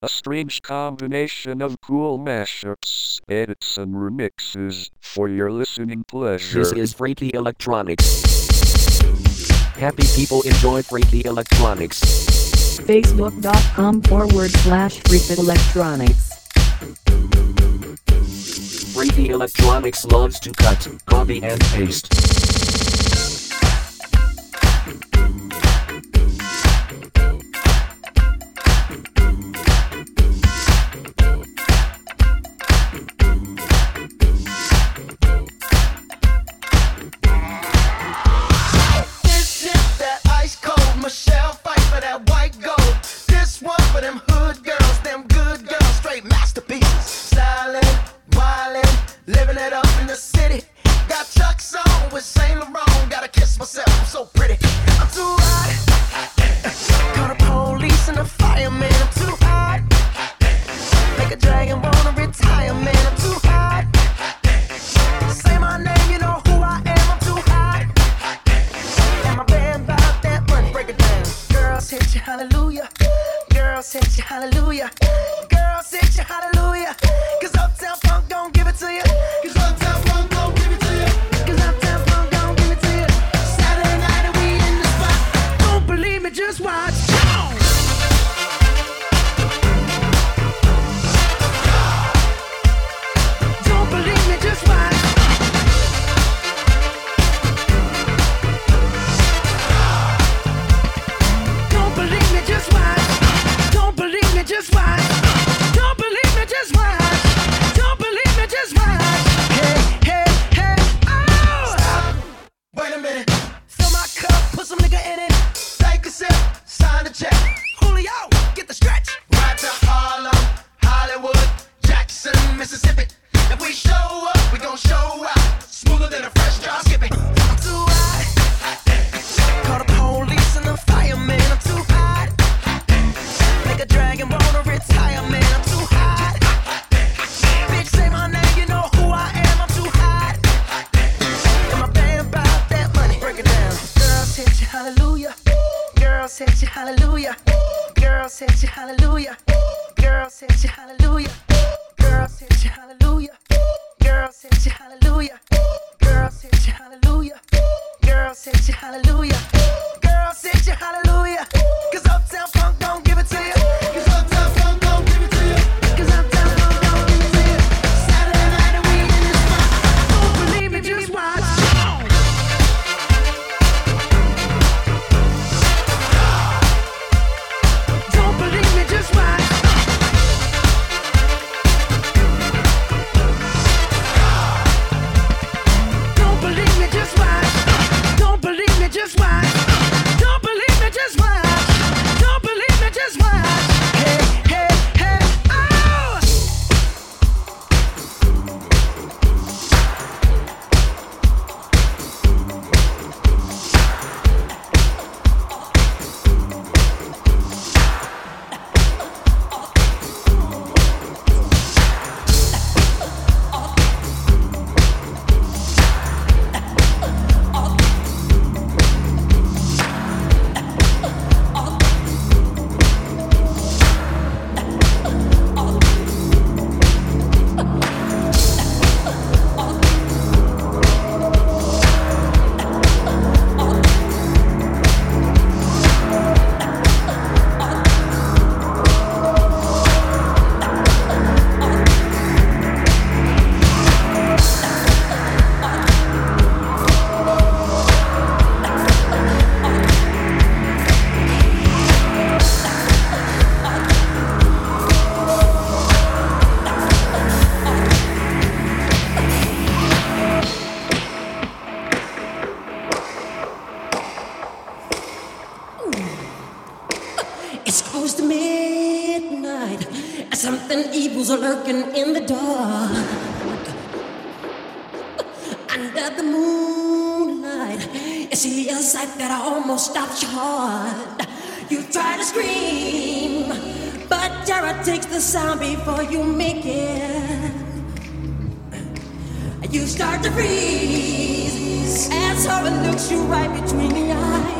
A strange combination of cool mashups, edits, and remixes for your listening pleasure. This is Freaky Electronics. Happy people enjoy Freaky Electronics. Facebook.com forward slash Freaky Electronics. Freaky Electronics loves to cut, copy, and paste. Mississippi. the sound before you make it. You start to freeze, and her looks you right between the eyes.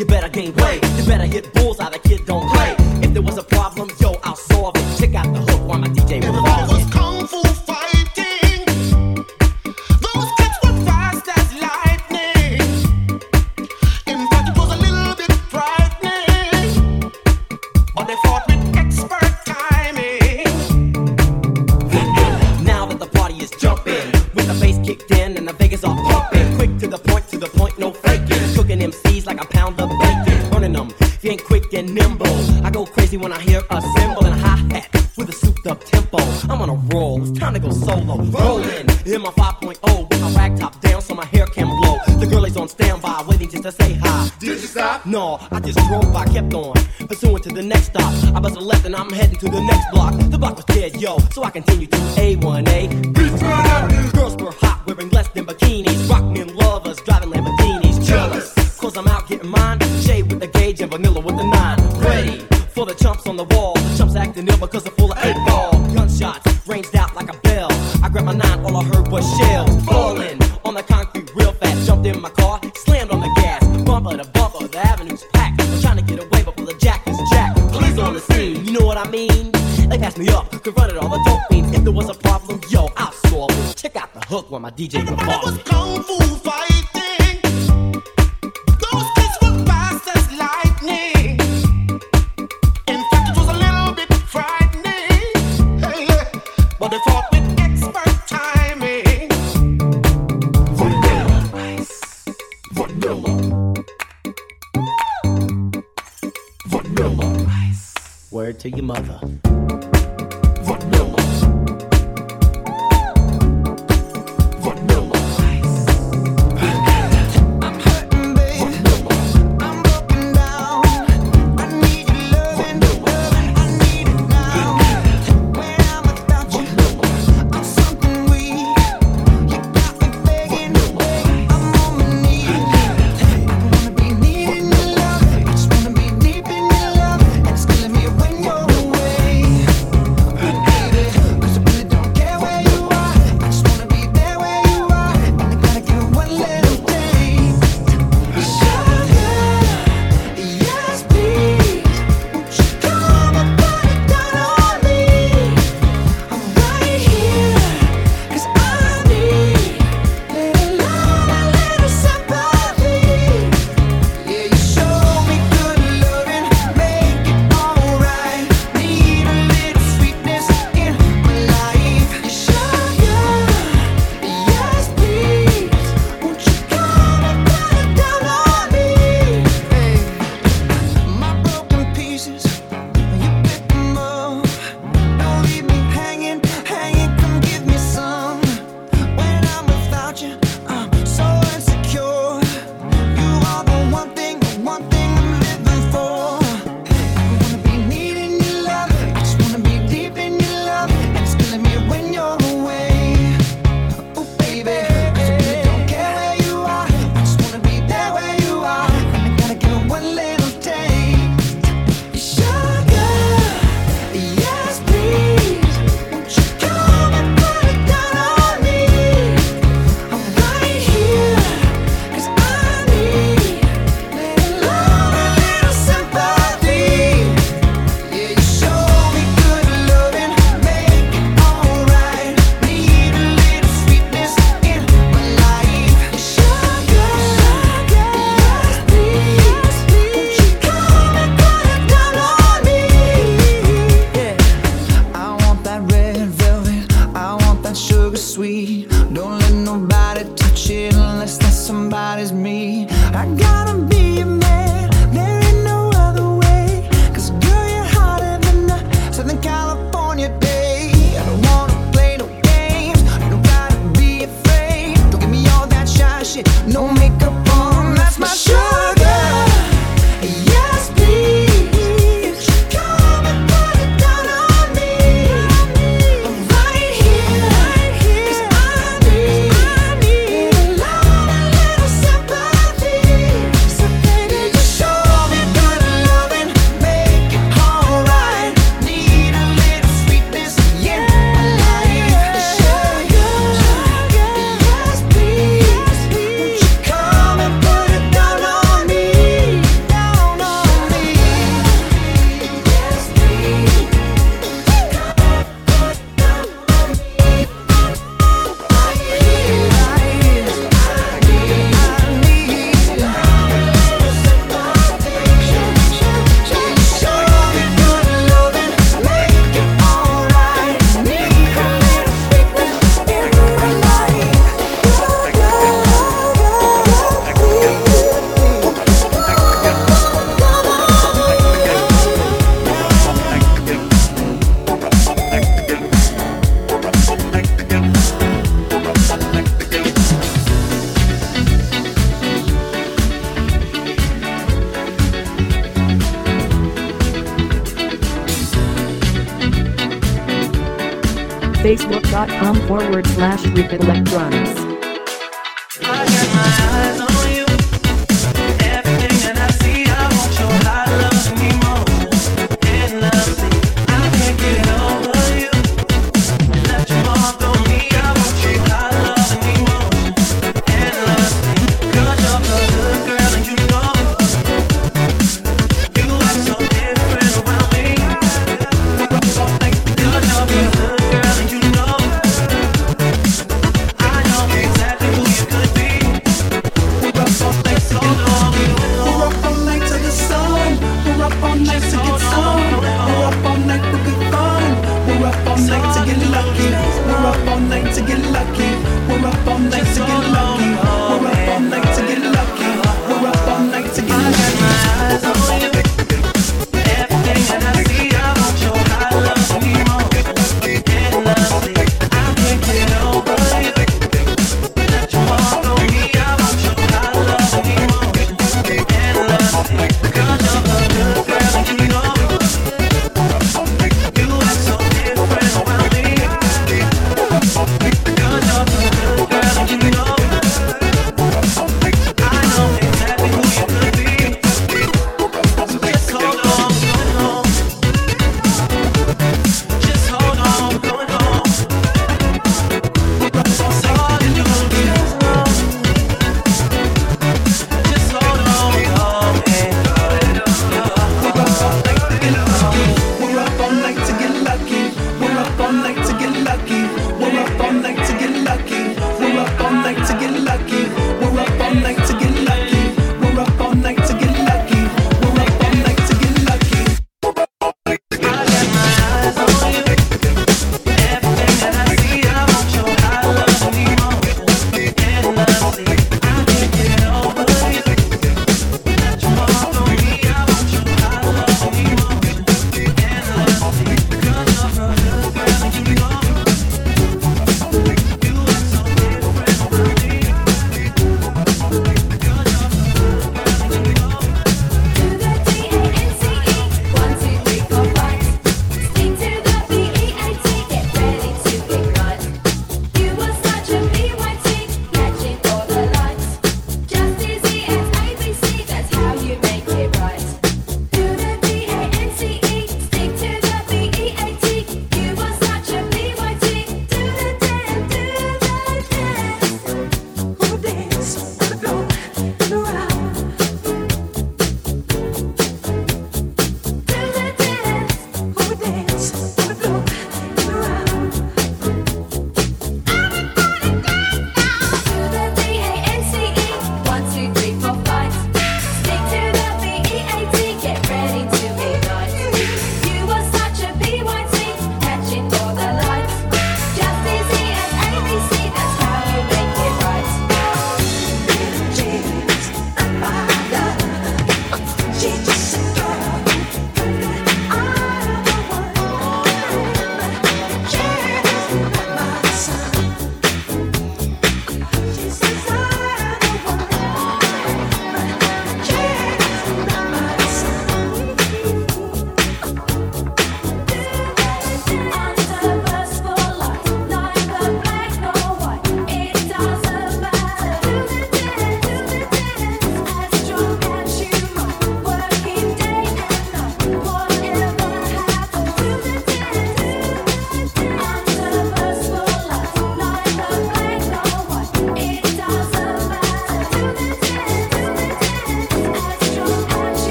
You better gain weight. You better hit bulls out. The kid don't play. I just drove, I kept on, pursuing to the next stop. I was a left and I'm heading to the next block. The block was dead, yo, so I continued to DJ 和 Boss。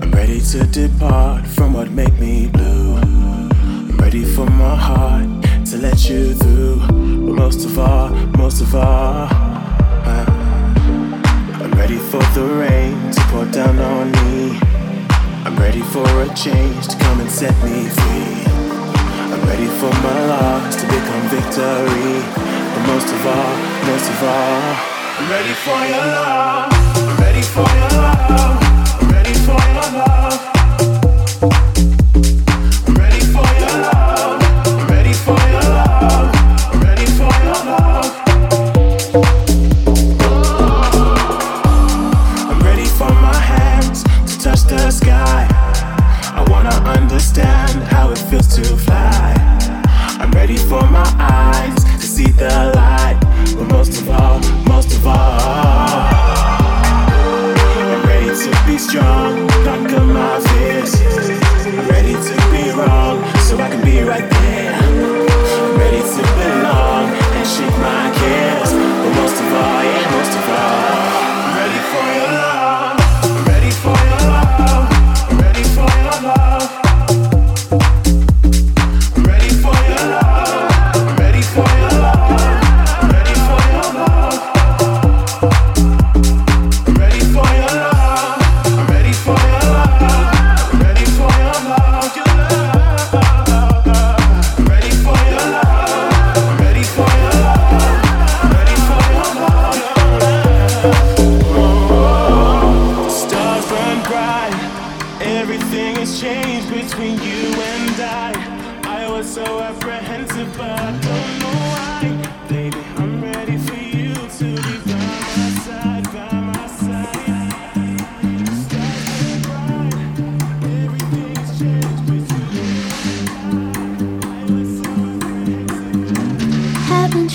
I'm ready to depart from what make me blue. I'm ready for my heart to let you through. But most of all, most of all, I'm ready for the rain to pour down on me. I'm ready for a change to come and set me free. I'm ready for my loss to become victory. But most of all, most of all, I'm ready for your love. I'm ready for your love for your love.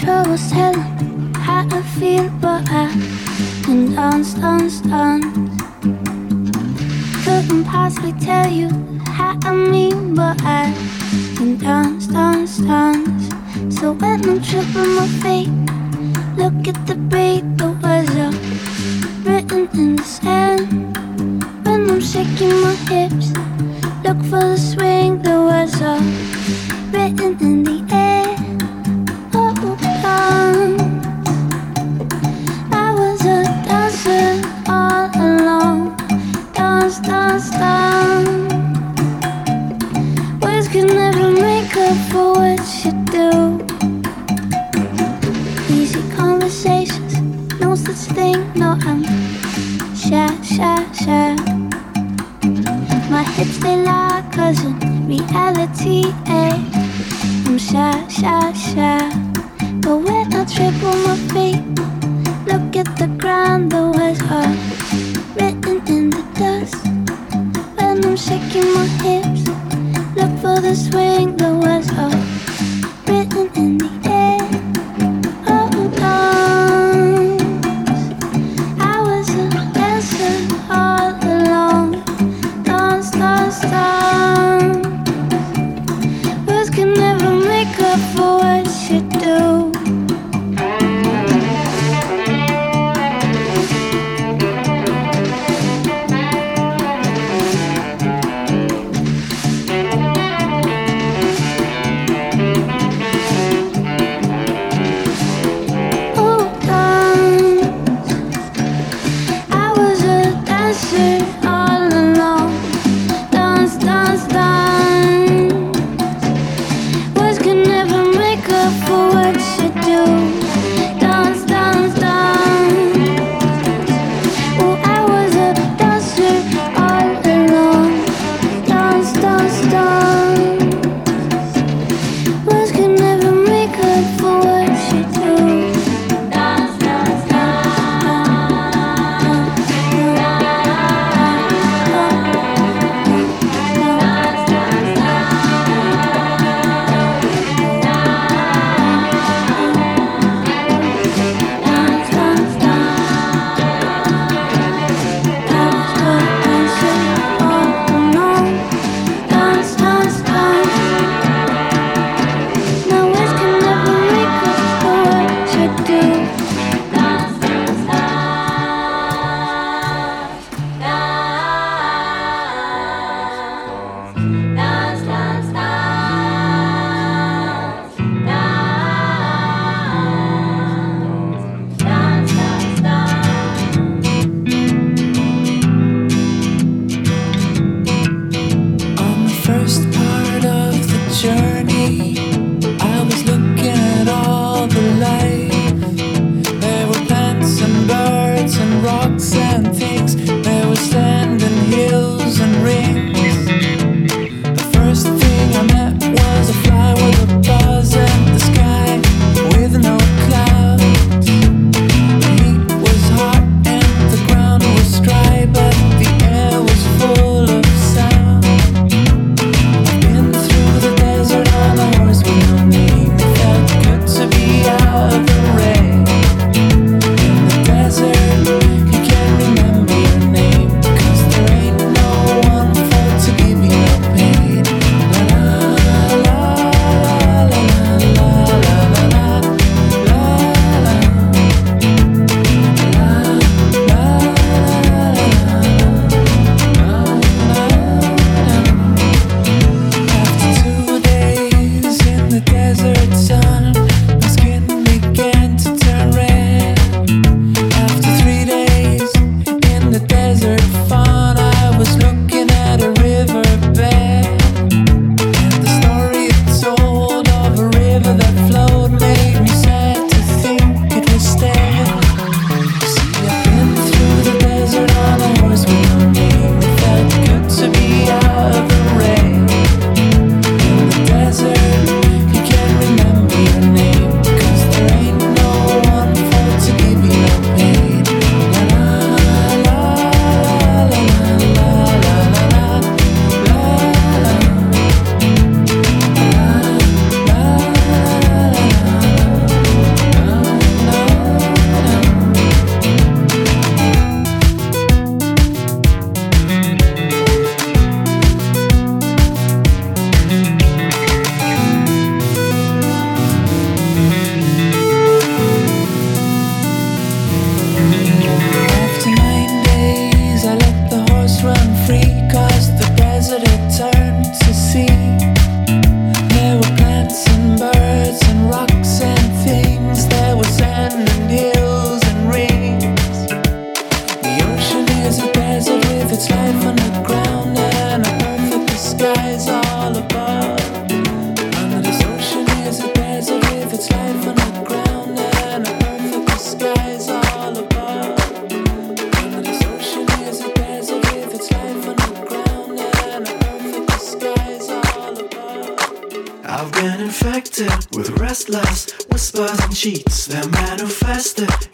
troubles telling how I feel, but I can dance, dance, dance. Couldn't possibly tell you how I mean, but I can dance, dance, dance. So when I'm tripping my feet, look at the beat, the words are written in the sand. When I'm shaking my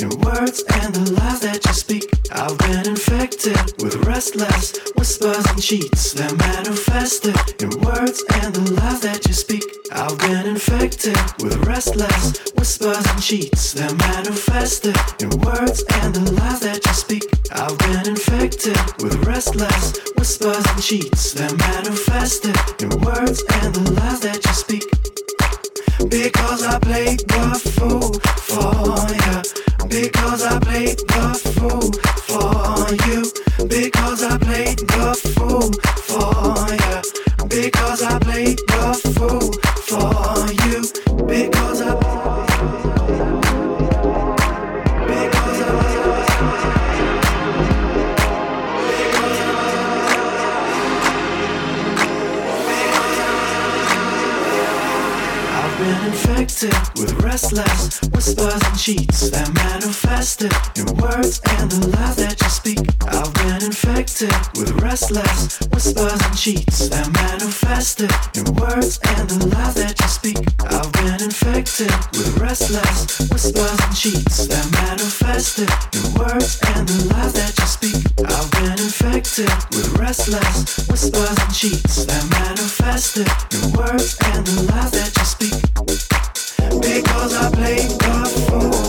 in words and the lies that you speak. I've been infected with restless whispers and cheats. They're manifested in words and the lies that you speak. I've been infected with restless whispers and cheats. They're manifested in words and the lies that you speak. I've been infected with restless whispers and cheats. They're manifested in words and the lies that you speak. Because I played the fool for ya. Because I played the fool for you. Because I played the fool for ya. Because I played the fool for you. Because I. with restless whispers and cheats that manifested in words and the lies that you speak. I've been infected with restless whispers and cheats that manifested in words and the lies that you speak. I've been infected with restless whispers and cheats that manifested in words and the lies that you speak. I've been infected with restless whispers and cheats that manifested in words and the lies that you speak. Because I played the fool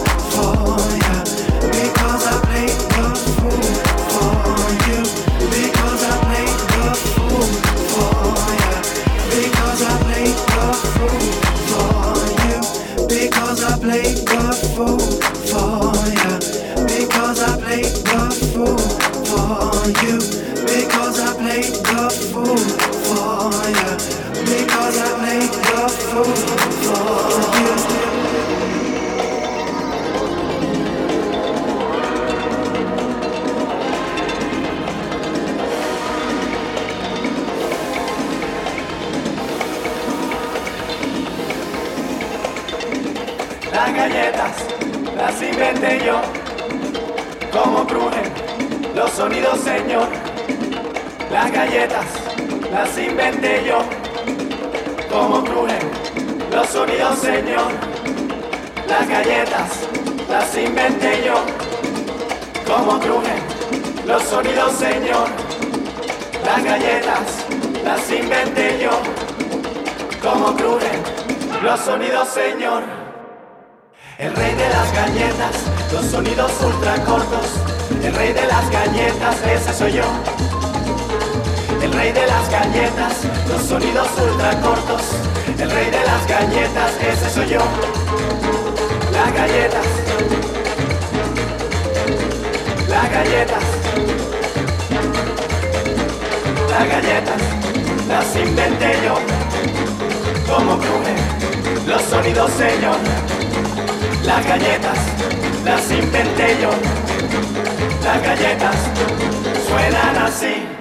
Las galletas, las sin ventello, como prunen los sonidos, señor. Las galletas, las sin ventello, como prunen los sonidos, señor. Las galletas las inventé yo. Cómo crujen los sonidos, señor. Las galletas las inventé yo. Cómo crujen los sonidos, señor. El rey de las galletas, los sonidos ultra cortos. El rey de las galletas, ese soy yo. El rey de las galletas, los sonidos ultra cortos. El rey de las galletas, ese soy yo. Las galletas. Las galletas. Las galletas, las inventé yo. Como crujen los sonidos, señor. Las galletas las inventé yo. Las galletas suenan así.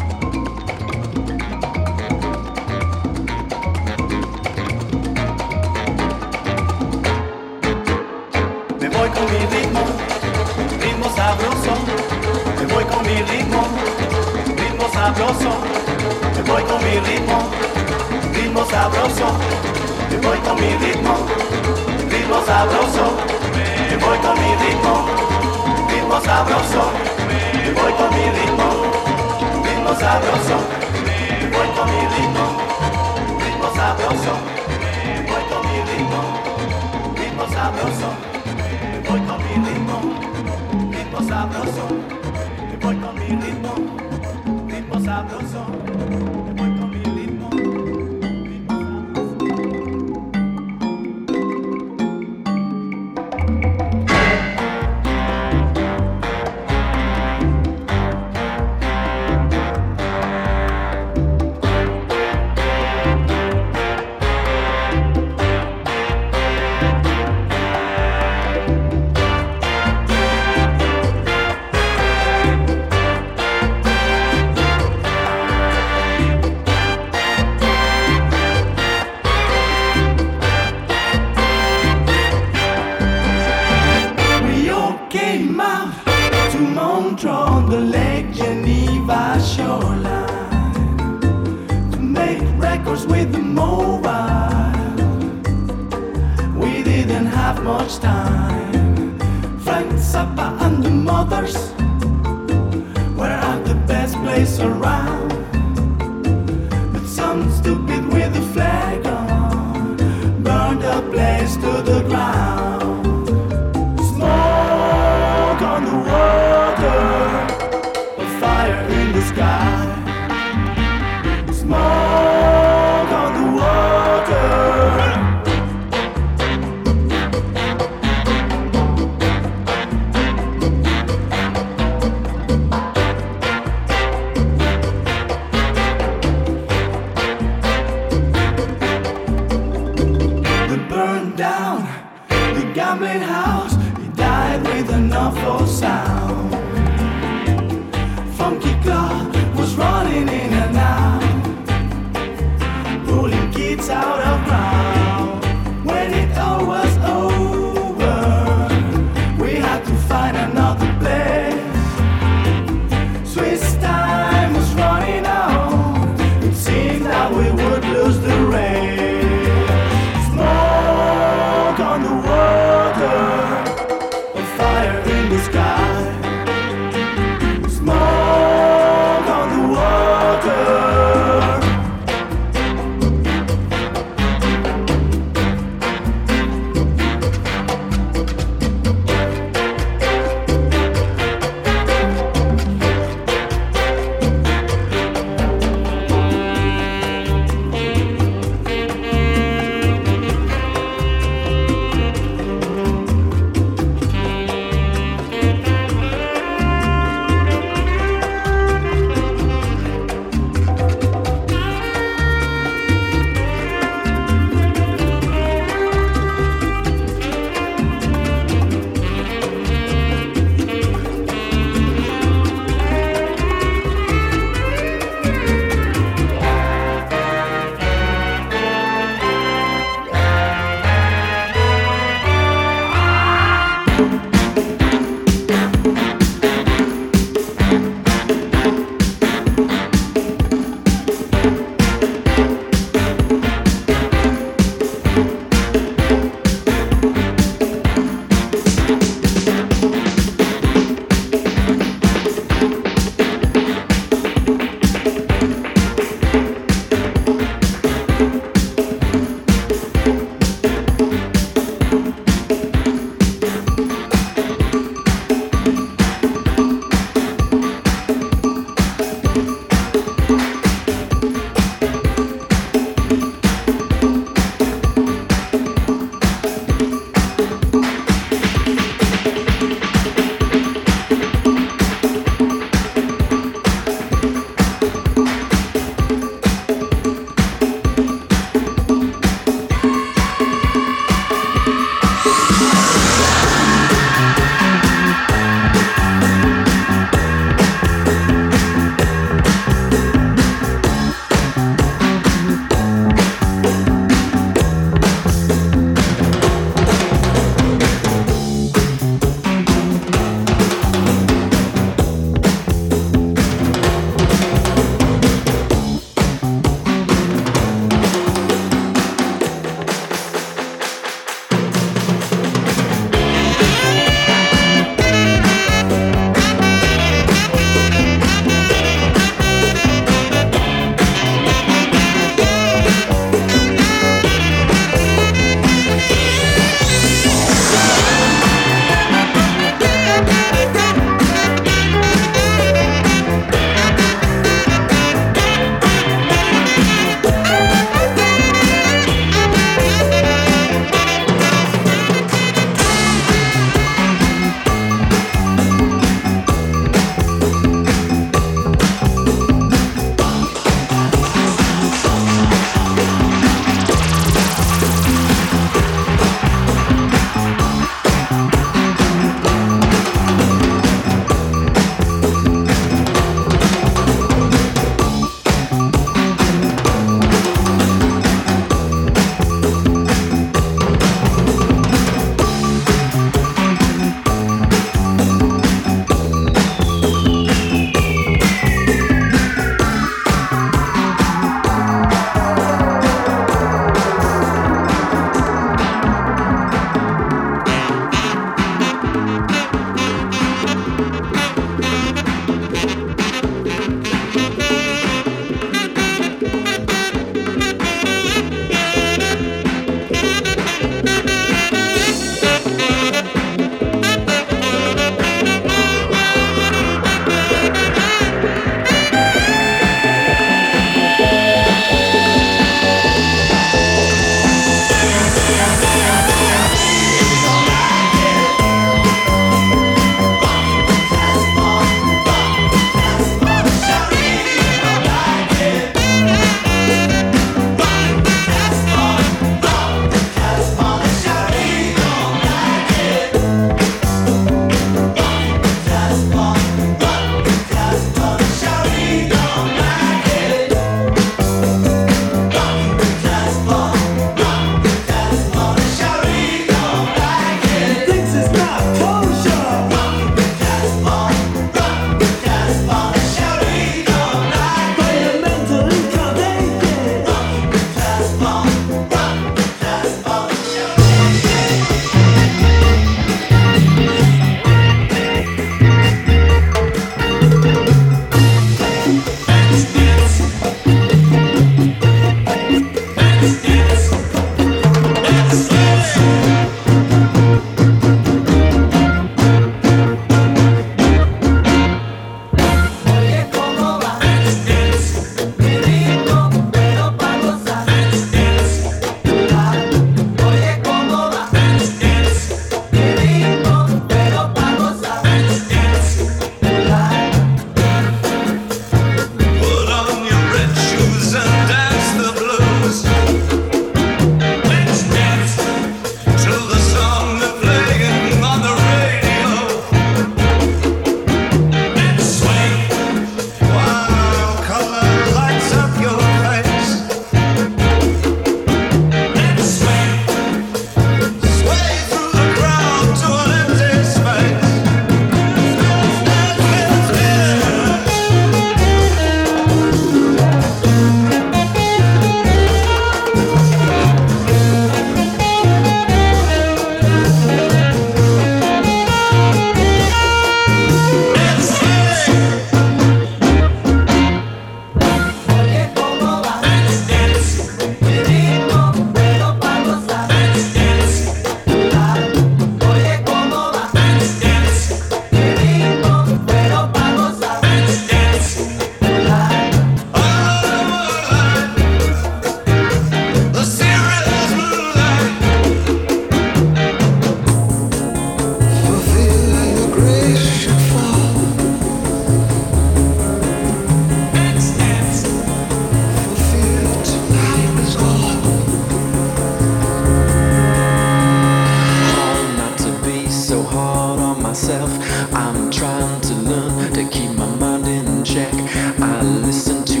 I listen to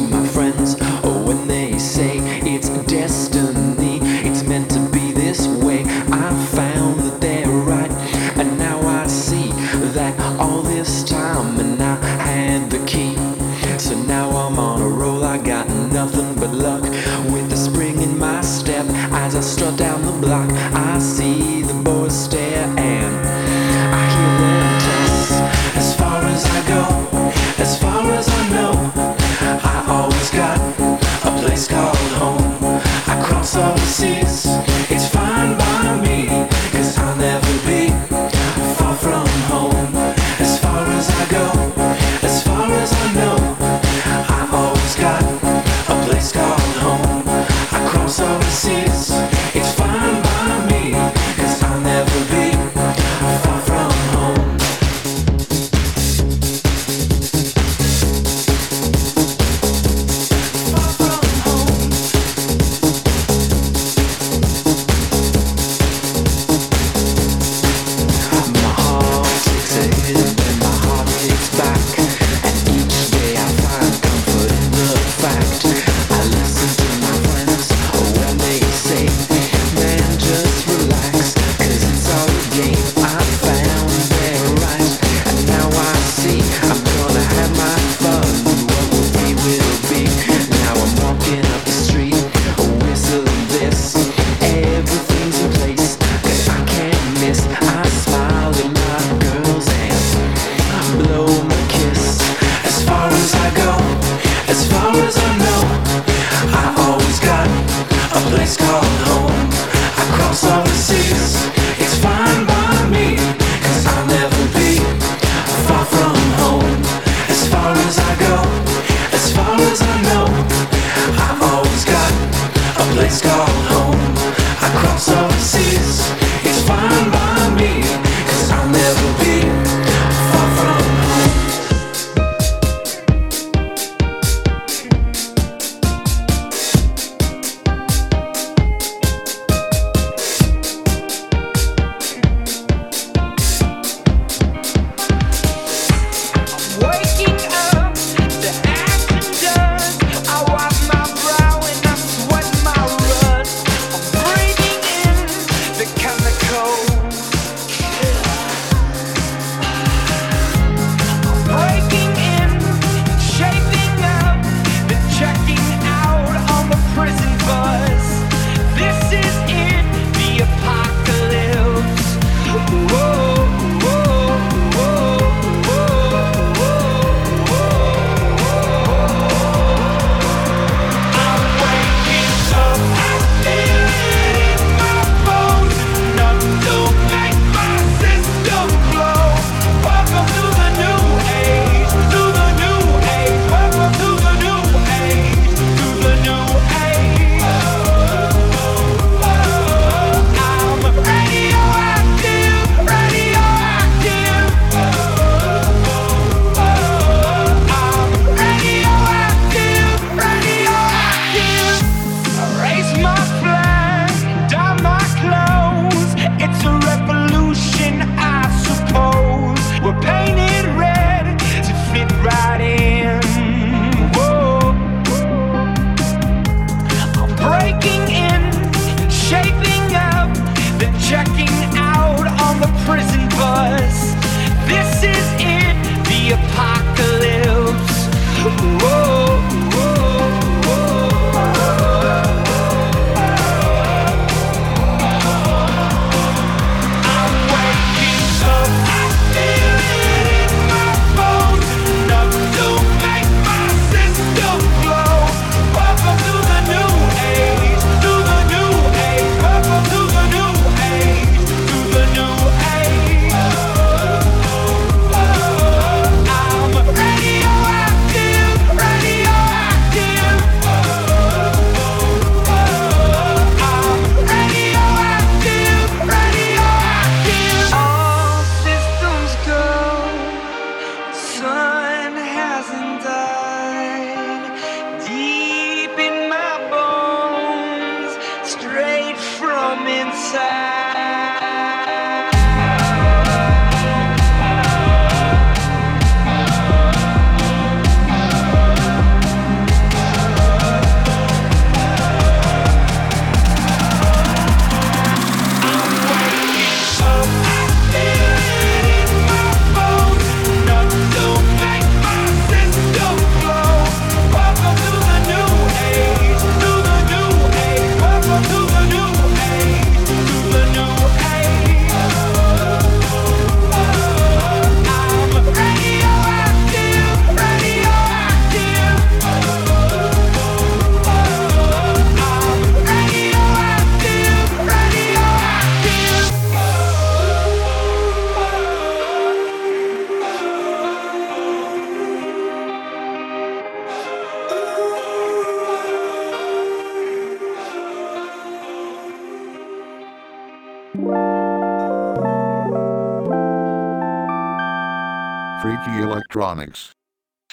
a place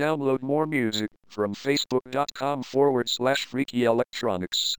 Download more music from facebook.com forward slash freaky electronics.